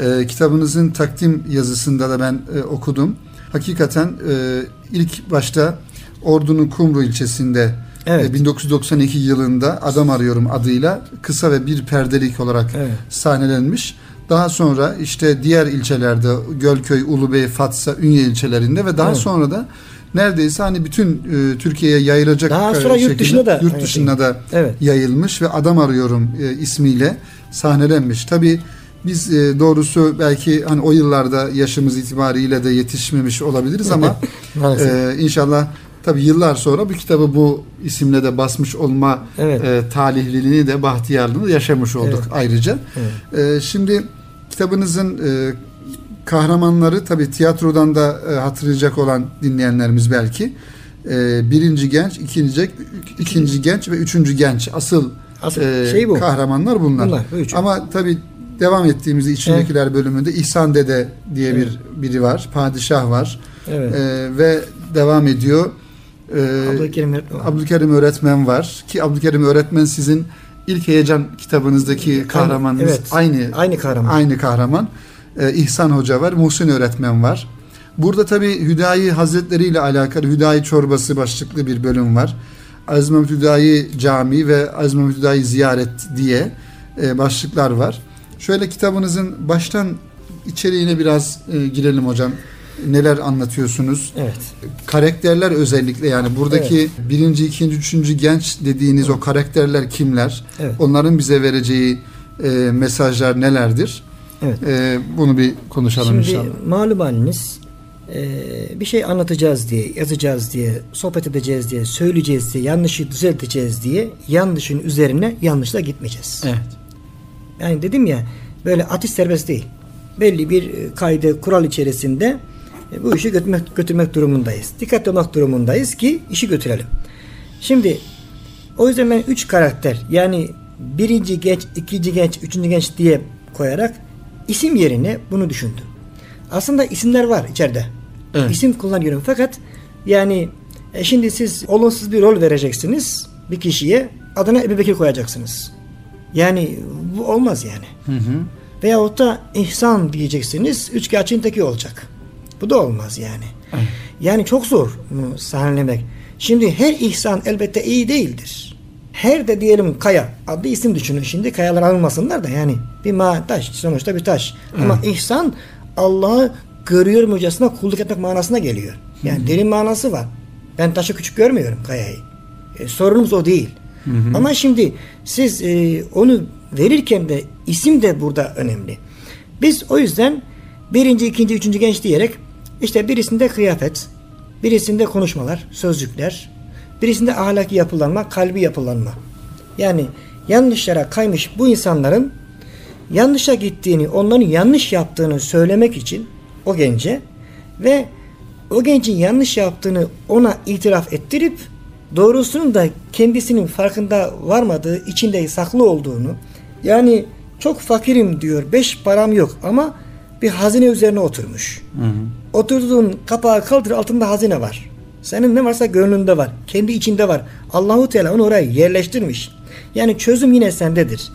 e, kitabınızın takdim yazısında da ben e, okudum. Hakikaten e, ilk başta Ordu'nun Kumru ilçesinde Evet. e, 1992 yılında Adam Arıyorum adıyla kısa ve bir perdelik olarak Evet. sahnelenmiş. Daha sonra işte diğer ilçelerde Gölköy, Ulubey, Fatsa, Ünye ilçelerinde ve daha Evet. sonra da neredeyse hani bütün e, Türkiye'ye yayılacak Daha e, sonra yurt şekilde dışına da yurt aynı dışına da Evet. yayılmış ve Adam Arıyorum e, ismiyle sahnelenmiş. Tabi biz e, doğrusu belki hani o yıllarda yaşımız itibariyle de yetişmemiş olabiliriz ama <laughs> e, inşallah tabi yıllar sonra bu kitabı bu isimle de basmış olma Evet. e, talihliliğini de bahtiyarlığını da yaşamış olduk Evet. ayrıca. Evet. E, şimdi kitabınızın e, kahramanları tabi tiyatrodan da e, hatırlayacak olan dinleyenlerimiz belki e, birinci genç, ikinci, genç, ikinci genç ve üçüncü genç asıl, Asıl e, şey bu. kahramanlar bunlar. Bunlar. Ama tabi devam ettiğimizde içindekiler bölümünde İhsan Dede diye Evet. bir biri var, padişah var Evet. E, ve devam ediyor. E, Abdülkerim öğretmen var. Abdülkerim öğretmen var ki Abdülkerim öğretmen sizin ilk heyecan kitabınızdaki kahramanınız evet. aynı Aynı kahraman. aynı kahraman. Ee, İhsan Hoca var, Muhsin öğretmen var. Burada tabi Hüdayi Hazretleri ile alakalı Hüdayi Çorbası başlıklı bir bölüm var. Aziz Mehmet Hüdayi Camii ve Aziz Mehmet Hüdayi Ziyaret diye e, başlıklar var. Şöyle kitabınızın baştan içeriğine biraz e, girelim hocam. Neler anlatıyorsunuz? Evet. Karakterler özellikle yani buradaki birinci, ikinci, üçüncü genç dediğiniz o karakterler kimler? Evet. Onların bize vereceği e, mesajlar nelerdir? Evet. E, bunu bir konuşalım Şimdi inşallah. malum haliniz e, bir şey anlatacağız diye, yazacağız diye, sohbet edeceğiz diye, söyleyeceğiz diye, yanlışı düzelteceğiz diye yanlışın üzerine yanlışla gitmeyeceğiz. Evet. Yani dedim ya böyle atış serbest değil. Belli bir e, kaydı, kural içerisinde e, bu işi götürmek, götürmek durumundayız. Dikkatli olmak durumundayız ki işi götürelim. Şimdi o yüzden ben üç karakter yani birinci genç, ikinci genç, üçüncü genç diye koyarak isim yerine bunu düşündüm. Aslında isimler var içeride. Evet. İsim kullanıyorum fakat yani e, şimdi siz olumsuz bir rol vereceksiniz bir kişiye adına Ebu Bekir koyacaksınız. Yani bu olmaz yani. Hı hı. Veyahut da ihsan diyeceksiniz. Üç gerçeğin teki olacak. Bu da olmaz yani. Yani çok zor bunu sahnelemek. Şimdi her ihsan elbette iyi değildir. Her de diyelim kaya adlı isim düşünün. Şimdi kayalar alınmasınlar da yani bir ma taş sonuçta bir taş. Ama ihsan Allah'ı görüyor mücesine kulluk etmek manasına geliyor. Yani derin manası var. Ben taşı küçük görmüyorum kayayı. E, sorunumuz o değil. Ama şimdi siz e, onu verirken de isim de burada önemli. Biz o yüzden birinci, ikinci, üçüncü genç diyerek işte birisinde kıyafet, birisinde konuşmalar, sözcükler, birisinde ahlaki yapılanma, kalbi yapılanma. Yani yanlışlara kaymış bu insanların yanlışa gittiğini, onların yanlış yaptığını söylemek için o gence ve o gencin yanlış yaptığını ona itiraf ettirip doğrusunun da kendisinin farkında varmadığı, içinde saklı olduğunu yani çok fakirim diyor, beş param yok ama bir hazine üzerine oturmuş. Hı hı. Oturduğun kapağı kaldır altında hazine var. Senin ne varsa gönlünde var. Kendi içinde var. Allahu Teala onu oraya yerleştirmiş. Yani çözüm yine sendedir.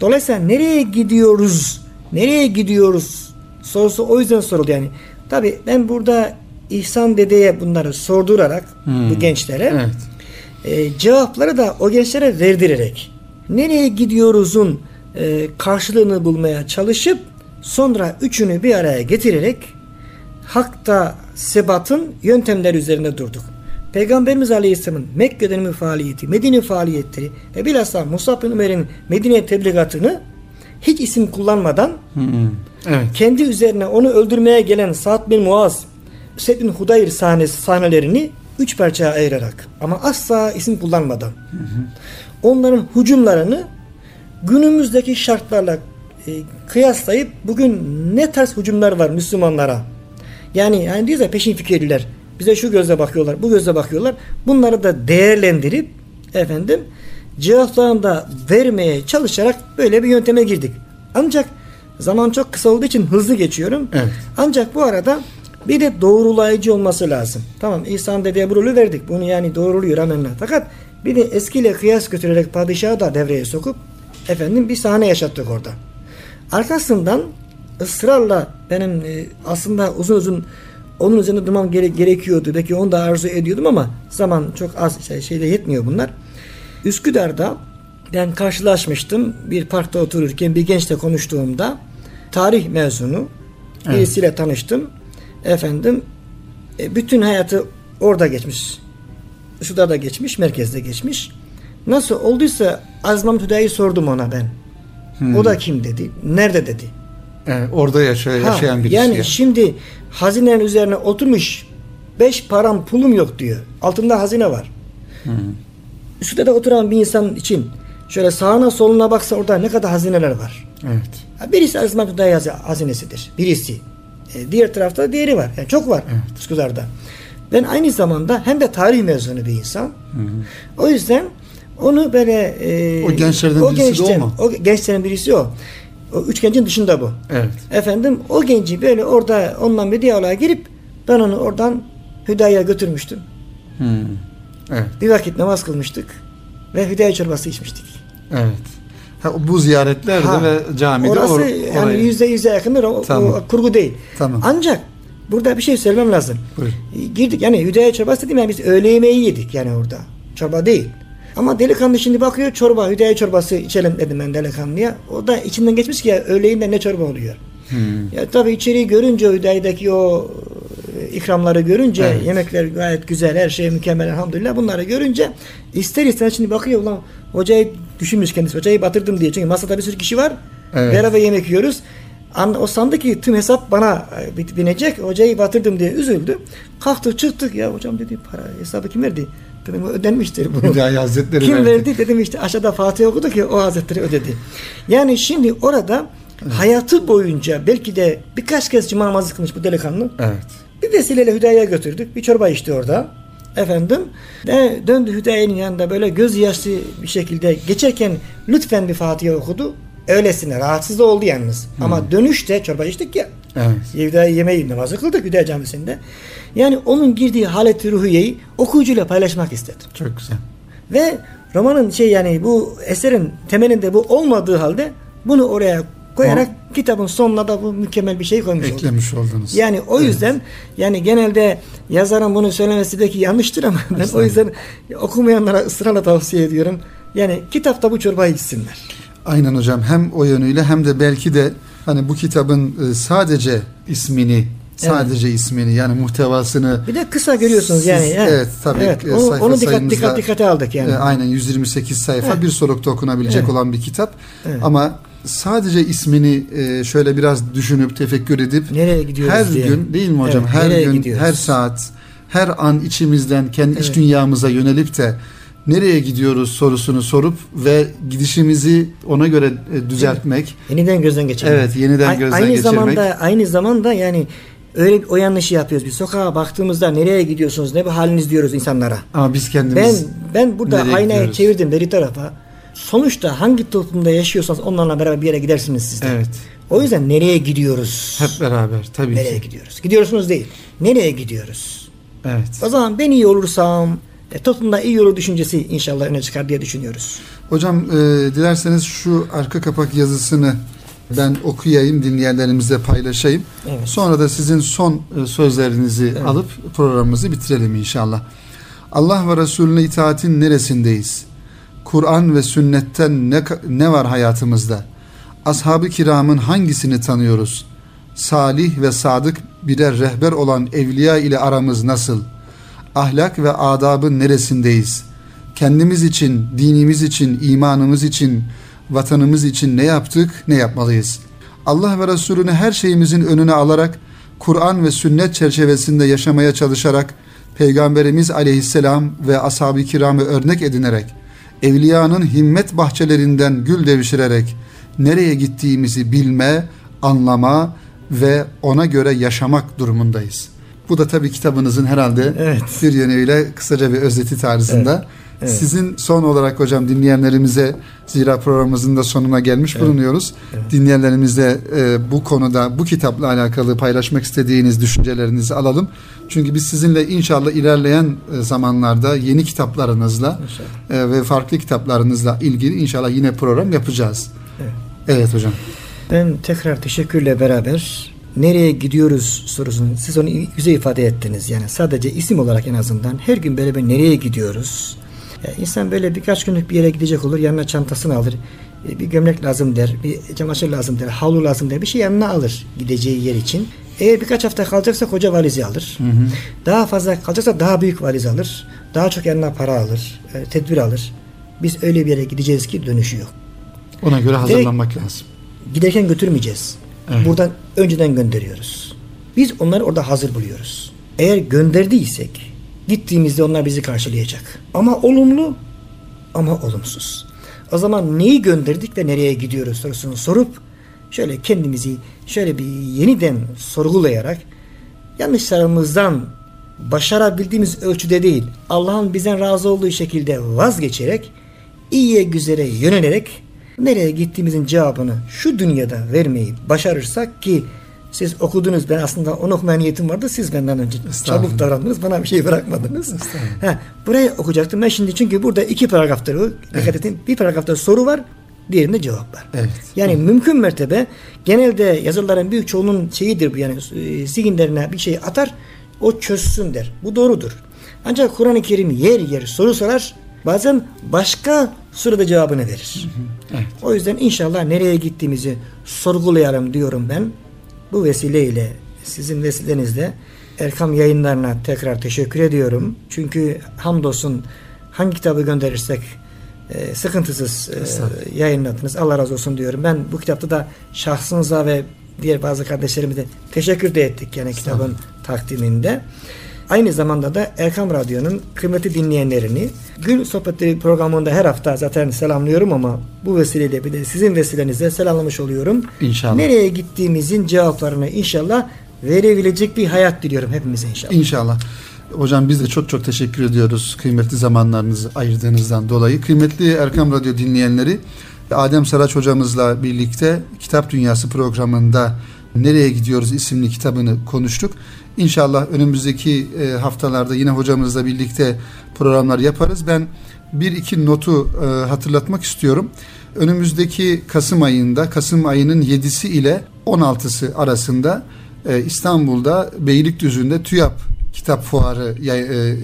Dolayısıyla nereye gidiyoruz? Nereye gidiyoruz? Sorusu o yüzden soruldu yani. Tabi ben burada İhsan dedeye bunları sordurarak Hmm. bu gençlere Evet. E, cevapları da o gençlere verdirerek nereye gidiyoruzun e, karşılığını bulmaya çalışıp sonra üçünü bir araya getirerek hakta sebatın yöntemleri üzerinde durduk. Peygamberimiz Aleyhisselam'ın Mekke dönemi faaliyeti, Medine faaliyetleri ve bilhassa Musab bin Ömer'in Medine tebligatını hiç isim kullanmadan Hı hı. Evet. kendi üzerine onu öldürmeye gelen Sa'd bin Muaz, Üseyd bin Hudayr sahnesi, sahnelerini üç parçaya ayırarak ama asla isim kullanmadan onların hücumlarını günümüzdeki şartlarla e, kıyaslayıp bugün ne tarz hücumlar var Müslümanlara yani yani diyoruz ya peşin fikirliler bize şu gözle bakıyorlar bu gözle bakıyorlar bunları da değerlendirip efendim cevaplarını da vermeye çalışarak böyle bir yönteme girdik. Ancak zaman çok kısa olduğu için hızlı geçiyorum. Evet. Ancak bu arada bir de doğrulayıcı olması lazım. Tamam İhsan dedeye bu rolü verdik. Bunu yani doğruluyor amenna. Fakat bir de eskiyle kıyas götürerek padişahı da devreye sokup efendim bir sahne yaşattık orada. Arkasından ısrarla benim e, aslında uzun uzun onun üzerine durmam gere- gerekiyordu. Belki onu da arzu ediyordum ama zaman çok az şey, şeyde yetmiyor bunlar. Üsküdar'da ben karşılaşmıştım. Bir parkta otururken bir gençle konuştuğumda tarih mezunu Evet. birisiyle tanıştım. Efendim e, bütün hayatı orada geçmiş. Üsküdar'da geçmiş, merkezde geçmiş. Nasıl olduysa Azmam Tüday'ı sordum ona ben. Hmm. O da kim dedi. Nerede dedi. Evet, orada yaşa- Ha, yaşayan birisi. yani ya. şimdi hazinenin üzerine oturmuş beş param pulum yok diyor. Altında hazine var. Hı. Üstüde de oturan bir insan için şöyle sağına soluna baksa orada ne kadar hazineler var. Evet. Birisi Azman Tüday hazi- hazinesidir. Birisi. E, diğer tarafta da diğeri var. Yani çok var Evet. Üsküdar'da. Ben aynı zamanda hem de tarih mezunu bir insan. O yüzden onu böyle e, O gençlerden birisi de o mu? O gençlerin birisi o. O üç gencin dışında bu. Evet. Efendim o genci böyle orada onunla bir diyaloğa girip ben onu oradan Hüdaya'ya götürmüştüm. Hı. Evet. Bir vakit namaz kılmıştık ve Hüdaya çorbası içmiştik. Evet. Ha, bu ziyaretlerde Ha, ve camide Orası or- yani orayı- yüzde yüze yakındır o, Tamam. o kurgu değil. Tamam. Ancak burada bir şey söylemem lazım. Buyur. Girdik yani Hüdaya çorbası dedim yani biz öğle yemeği yedik yani orada. Çorba değil. Ama delikanlı şimdi bakıyor çorba, Hüdaya çorbası içelim dedim ben delikanlıya. O da içinden geçmiş ki ya öğleyin ne çorba oluyor. Hı. Ya tabii içeriği görünce Hüdaya'daki o e, ikramları görünce Evet. yemekler gayet güzel her şey mükemmel elhamdülillah bunları görünce ister ister şimdi bakıyor ulan hocayı düşünmüş kendisi hocayı batırdım diye çünkü masada bir sürü kişi var Evet. beraber yemek yiyoruz An, o sandı ki tüm hesap bana e, binecek hocayı batırdım diye üzüldü kalktık çıktık ya hocam dedi para hesabı kim verdi dedim "O ödenmiştir bu <laughs> Hüdayi Hazretleri kim verdi. verdi dedim işte aşağıda Fatih okudu ki o hazretleri ödedi. Yani şimdi orada hayatı boyunca belki de birkaç kez cuma namazı kılmış bu delikanlı. Evet. Bir vesileyle Hüdayi'ye götürdük. Bir çorba içti orada. Efendim ve döndü Hüdayi'nin yanında böyle göz yaşlı bir şekilde geçerken lütfen bir Fatiha okudu. Öylesine rahatsız da oldu yalnız. Ama dönüşte çorba içtik ya. Evet. Hüdayi yemeği namazı kıldık Hüdayi camisinde. Yani onun girdiği haleti ruhiyeyi okuyucuyla paylaşmak istedim. Çok güzel. Ve romanın şey yani bu eserin temelinde bu olmadığı halde bunu oraya koyarak o, kitabın sonuna da bu mükemmel bir şey koymuş eklemiş olduk. oldunuz. Yani o evet. yüzden yani genelde yazarın bunu söylemesi belki yanlıştır ama ben o yüzden okumayanlara ısrarla tavsiye ediyorum. Yani kitapta bu çorbayı içsinler. Aynen hocam. Hem o yönüyle hem de belki de hani bu kitabın e, sadece ismini Sadece evet. ismini yani muhtevasını. Bir de kısa görüyorsunuz siz, yani. Evet tabii. Evet, onu, sayfa onu dikkat, dikkat dikkate aldık yani. E, aynen 128 sayfa evet. bir solukta okunabilecek evet. olan bir kitap. Evet. Ama sadece ismini e, şöyle biraz düşünüp tefekkür edip nereye gidiyoruz her diye. gün değil mi hocam? Evet, her gün, gidiyoruz? her saat, her an içimizden kendi evet. iç dünyamıza yönelip de nereye gidiyoruz sorusunu sorup ve gidişimizi ona göre e, düzeltmek. Yeniden gözden geçirmek. Evet, yeniden gözden aynı geçirmek. Zamanda, aynı zamanda yani öyle o yanlışı yapıyoruz. Biz sokağa baktığımızda nereye gidiyorsunuz, ne bu haliniz diyoruz insanlara. Ama biz kendimiz Ben ben burada aynayı gidiyoruz? çevirdim beri tarafa. Sonuçta hangi toplumda yaşıyorsanız onlarla beraber bir yere gidersiniz siz de. Evet. O yüzden nereye gidiyoruz? Hep beraber tabii nereye ki. gidiyoruz? Gidiyorsunuz değil. Nereye gidiyoruz? Evet. O zaman ben iyi olursam e, toplumda iyi olur düşüncesi inşallah öne çıkar diye düşünüyoruz. Hocam e, dilerseniz şu arka kapak yazısını ben okuyayım, dinleyenlerimizle paylaşayım. Evet. Sonra da sizin son e, sözlerinizi evet. alıp programımızı bitirelim inşallah. Allah ve Resulüne itaatin neresindeyiz? Kur'an ve sünnetten ne, ne var hayatımızda? Ashab-ı kiramın hangisini tanıyoruz? Salih ve sadık birer rehber olan evliya ile aramız nasıl? Ahlak ve adabın neresindeyiz? Kendimiz için, dinimiz için, imanımız için, vatanımız için ne yaptık, ne yapmalıyız? Allah ve Resulünü her şeyimizin önüne alarak, Kur'an ve sünnet çerçevesinde yaşamaya çalışarak, Peygamberimiz aleyhisselam ve ashab-ı kiramı örnek edinerek, evliyanın himmet bahçelerinden gül devşirerek, nereye gittiğimizi bilme, anlama ve ona göre yaşamak durumundayız. Bu da tabii kitabınızın herhalde evet. bir yönüyle kısaca bir özeti tarzında. Evet. Evet. Sizin son olarak hocam dinleyenlerimize zira programımızın da sonuna gelmiş evet. bulunuyoruz. Evet. Dinleyenlerimizle e, bu konuda bu kitapla alakalı paylaşmak istediğiniz düşüncelerinizi alalım. Çünkü biz sizinle inşallah ilerleyen e, zamanlarda yeni kitaplarınızla e, ve farklı kitaplarınızla ilgili inşallah yine program yapacağız. Evet, evet hocam. Ben tekrar teşekkürle beraber nereye gidiyoruz sorusunu siz onu güzel ifade ettiniz. Yani sadece isim olarak en azından her gün böyle bir nereye gidiyoruz? Yani insan böyle birkaç günlük bir yere gidecek olur yanına çantasını alır. E, bir gömlek lazım der, bir çamaşır lazım der, havlu lazım der. Bir şey yanına alır gideceği yer için. Eğer birkaç hafta kalacaksa koca valizi alır. Hı hı. Daha fazla kalacaksa daha büyük valiz alır. Daha çok yanına para alır, e, tedbir alır. Biz öyle bir yere gideceğiz ki dönüşü yok. Ona göre hazırlanmak Direkt, lazım. Giderken götürmeyeceğiz. Evet. Buradan önceden gönderiyoruz. Biz onları orada hazır buluyoruz. Eğer gönderdiysek gittiğimizde onlar bizi karşılayacak. Ama olumlu ama olumsuz. O zaman neyi gönderdik ve nereye gidiyoruz sorusunu sorup şöyle kendimizi şöyle bir yeniden sorgulayarak yanlışlarımızdan başarabildiğimiz ölçüde değil Allah'ın bizden razı olduğu şekilde vazgeçerek iyiye güzele yönelerek nereye gittiğimizin cevabını şu dünyada vermeyi başarırsak ki siz okudunuz ben aslında onu okumaya niyetim vardı siz benden önce çabuk davrandınız bana bir şey bırakmadınız. Ha, burayı okuyacaktım ben şimdi çünkü burada iki paragraftır. Dikkat evet. edin bir paragrafta soru var diğerinde cevap var. Evet. Yani evet. mümkün mertebe genelde yazıların büyük çoğunun şeyidir bu yani e, zihinlerine bir şey atar o çözsün der. Bu doğrudur. Ancak Kur'an-ı Kerim yer yer soru sorar bazen başka soruda cevabını verir. Evet. O yüzden inşallah nereye gittiğimizi sorgulayalım diyorum ben. Bu vesileyle sizin vesilenizle Erkam yayınlarına tekrar teşekkür ediyorum. Çünkü hamdolsun hangi kitabı gönderirsek e, sıkıntısız e, yayınladınız. Allah razı olsun diyorum. Ben bu kitapta da şahsınıza ve diğer bazı kardeşlerimize teşekkür de ettik yani kitabın takdiminde. Aynı zamanda da Erkam Radyo'nun kıymetli dinleyenlerini Gül Sohbetleri programında her hafta zaten selamlıyorum ama bu vesileyle bir de sizin vesilenizle selamlamış oluyorum. İnşallah. Nereye gittiğimizin cevaplarını inşallah verebilecek bir hayat diliyorum hepimize inşallah. İnşallah. Hocam biz de çok çok teşekkür ediyoruz kıymetli zamanlarınızı ayırdığınızdan dolayı. Kıymetli Erkam Radyo dinleyenleri Adem Saraç hocamızla birlikte Kitap Dünyası programında Nereye Gidiyoruz isimli kitabını konuştuk. İnşallah önümüzdeki e, haftalarda yine hocamızla birlikte programlar yaparız. Ben bir iki notu e, hatırlatmak istiyorum. önümüzdeki Kasım ayında, Kasım ayının 7'si ile 16'sı arasında e, İstanbul'da Beylikdüzü'nde TÜYAP kitap fuarı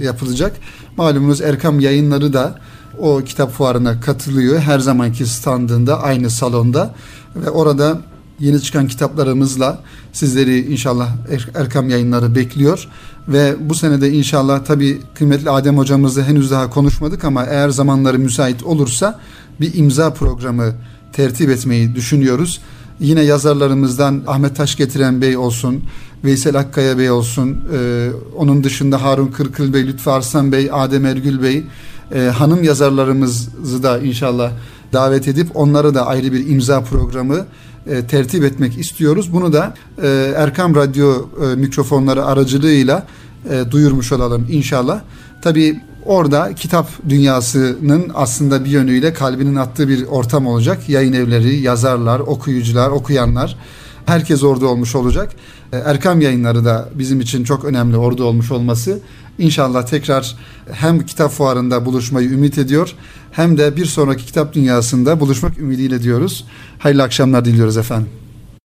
yapılacak. Malumunuz Erkam yayınları da o kitap fuarına katılıyor. Her zamanki standında aynı salonda ve orada yeni çıkan kitaplarımızla sizleri inşallah er-, Erkam yayınları bekliyor. Ve bu senede inşallah tabi kıymetli Adem hocamızla henüz daha konuşmadık ama eğer zamanları müsait olursa bir imza programı tertip etmeyi düşünüyoruz. Yine yazarlarımızdan Ahmet Taş getiren Bey olsun, Veysel Akkaya Bey olsun, e, onun dışında Harun Kırkıl Bey, Lütfü Arslan Bey, Adem Ergül Bey, e, hanım yazarlarımızı da inşallah davet edip onları da ayrı bir imza programı e, tertip etmek istiyoruz. Bunu da e, Erkam Radyo e, mikrofonları aracılığıyla e, duyurmuş olalım inşallah. Tabii orada kitap dünyasının aslında bir yönüyle kalbinin attığı bir ortam olacak. Yayın evleri, yazarlar, okuyucular, okuyanlar herkes orada olmuş olacak. E, Erkam yayınları da bizim için çok önemli orada olmuş olması. İnşallah tekrar hem kitap fuarında buluşmayı ümit ediyor hem de bir sonraki kitap dünyasında buluşmak ümidiyle diyoruz. Hayırlı akşamlar diliyoruz efendim.